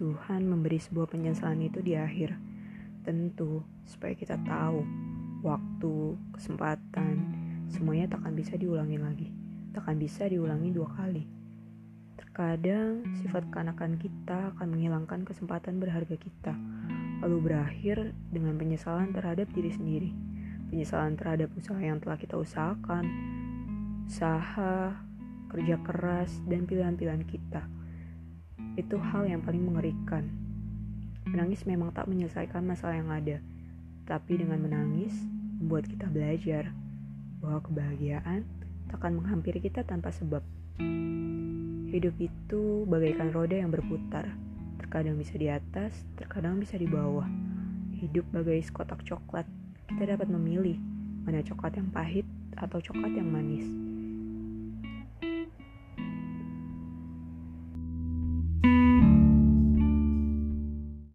Tuhan memberi sebuah penyesalan itu di akhir. Tentu, supaya kita tahu waktu, kesempatan, semuanya takkan bisa diulangi lagi. Takkan bisa diulangi dua kali. Terkadang, sifat kanakan kita akan menghilangkan kesempatan berharga kita, lalu berakhir dengan penyesalan terhadap diri sendiri. Penyesalan terhadap usaha yang telah kita usahakan, usaha, kerja keras, dan pilihan-pilihan kita itu hal yang paling mengerikan. Menangis memang tak menyelesaikan masalah yang ada, tapi dengan menangis membuat kita belajar bahwa kebahagiaan takkan menghampiri kita tanpa sebab. Hidup itu bagaikan roda yang berputar, terkadang bisa di atas, terkadang bisa di bawah. Hidup bagai sekotak coklat, kita dapat memilih mana coklat yang pahit atau coklat yang manis.